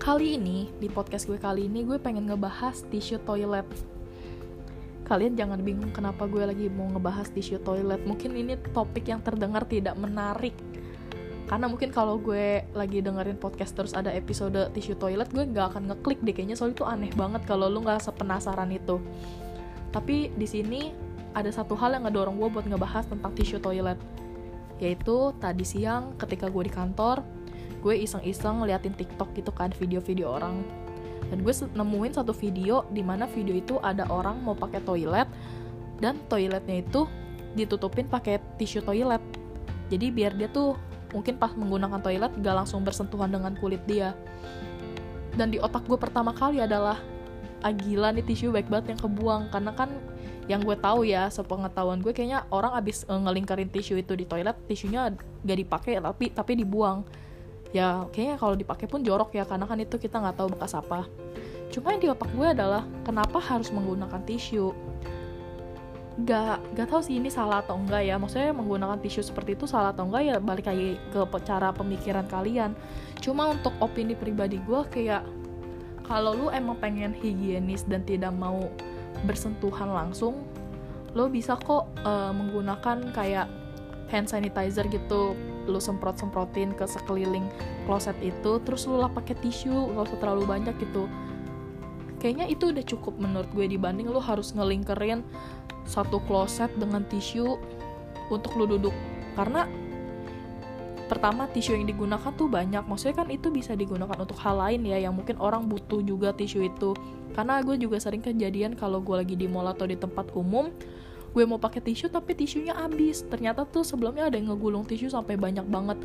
kali ini di podcast gue kali ini gue pengen ngebahas tisu toilet. Kalian jangan bingung kenapa gue lagi mau ngebahas tisu toilet. Mungkin ini topik yang terdengar tidak menarik. Karena mungkin kalau gue lagi dengerin podcast terus ada episode tisu toilet gue nggak akan ngeklik deh kayaknya. Soalnya itu aneh banget kalau lu nggak sepenasaran itu. Tapi di sini ada satu hal yang ngedorong gue buat ngebahas tentang tisu toilet. Yaitu tadi siang ketika gue di kantor gue iseng-iseng ngeliatin tiktok gitu kan video-video orang. Dan gue nemuin satu video di mana video itu ada orang mau pakai toilet dan toiletnya itu ditutupin pakai tisu toilet. Jadi biar dia tuh mungkin pas menggunakan toilet gak langsung bersentuhan dengan kulit dia. Dan di otak gue pertama kali adalah ah nih tisu baik banget yang kebuang. Karena kan yang gue tahu ya sepengetahuan gue kayaknya orang abis uh, ngelingkarin tisu itu di toilet tisunya gak dipakai tapi tapi dibuang ya kayaknya kalau dipakai pun jorok ya karena kan itu kita nggak tahu bekas apa. Cuma yang di otak gue adalah kenapa harus menggunakan tisu? Gak gak tahu sih ini salah atau enggak ya. Maksudnya menggunakan tisu seperti itu salah atau enggak ya balik lagi ke cara pemikiran kalian. Cuma untuk opini pribadi gue kayak kalau lu emang pengen higienis dan tidak mau bersentuhan langsung lo bisa kok uh, menggunakan kayak hand sanitizer gitu lu semprot semprotin ke sekeliling kloset itu terus lu lah pakai tisu gak usah terlalu banyak gitu. Kayaknya itu udah cukup menurut gue dibanding lu harus ngelingkerin satu kloset dengan tisu untuk lu duduk. Karena pertama tisu yang digunakan tuh banyak. Maksudnya kan itu bisa digunakan untuk hal lain ya yang mungkin orang butuh juga tisu itu. Karena gue juga sering kejadian kalau gue lagi di mall atau di tempat umum gue mau pakai tisu tapi tisunya habis. Ternyata tuh sebelumnya ada yang ngegulung tisu sampai banyak banget.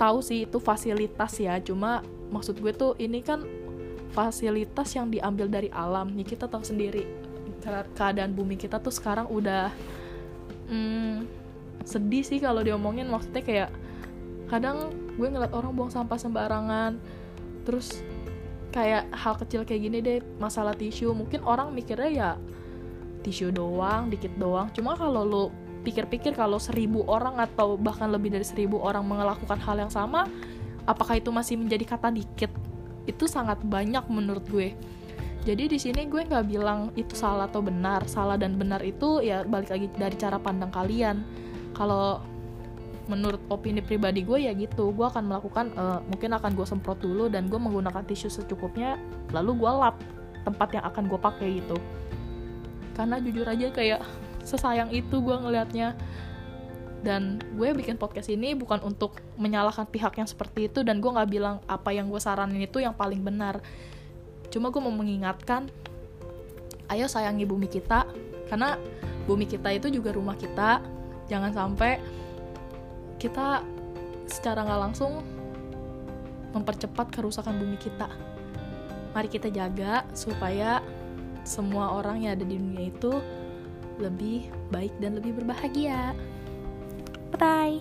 Tahu sih itu fasilitas ya. Cuma maksud gue tuh ini kan fasilitas yang diambil dari alam. Ya kita tahu sendiri keadaan bumi kita tuh sekarang udah hmm, sedih sih kalau diomongin. Maksudnya kayak kadang gue ngeliat orang buang sampah sembarangan. Terus kayak hal kecil kayak gini deh masalah tisu. Mungkin orang mikirnya ya tisu doang dikit doang. Cuma kalau lo pikir-pikir kalau seribu orang atau bahkan lebih dari seribu orang melakukan hal yang sama apakah itu masih menjadi kata dikit? Itu sangat banyak menurut gue. Jadi di sini gue nggak bilang itu salah atau benar. Salah dan benar itu ya balik lagi dari cara pandang kalian. Kalau menurut opini pribadi gue ya gitu. Gue akan melakukan uh, mungkin akan gue semprot dulu dan gue menggunakan tisu secukupnya lalu gue lap tempat yang akan gue pakai gitu karena jujur aja kayak sesayang itu gue ngelihatnya. Dan gue bikin podcast ini bukan untuk menyalahkan pihak yang seperti itu dan gue nggak bilang apa yang gue saranin itu yang paling benar. Cuma gue mau mengingatkan ayo sayangi bumi kita karena bumi kita itu juga rumah kita. Jangan sampai kita secara nggak langsung mempercepat kerusakan bumi kita. Mari kita jaga supaya semua orang yang ada di dunia itu lebih baik dan lebih berbahagia. Bye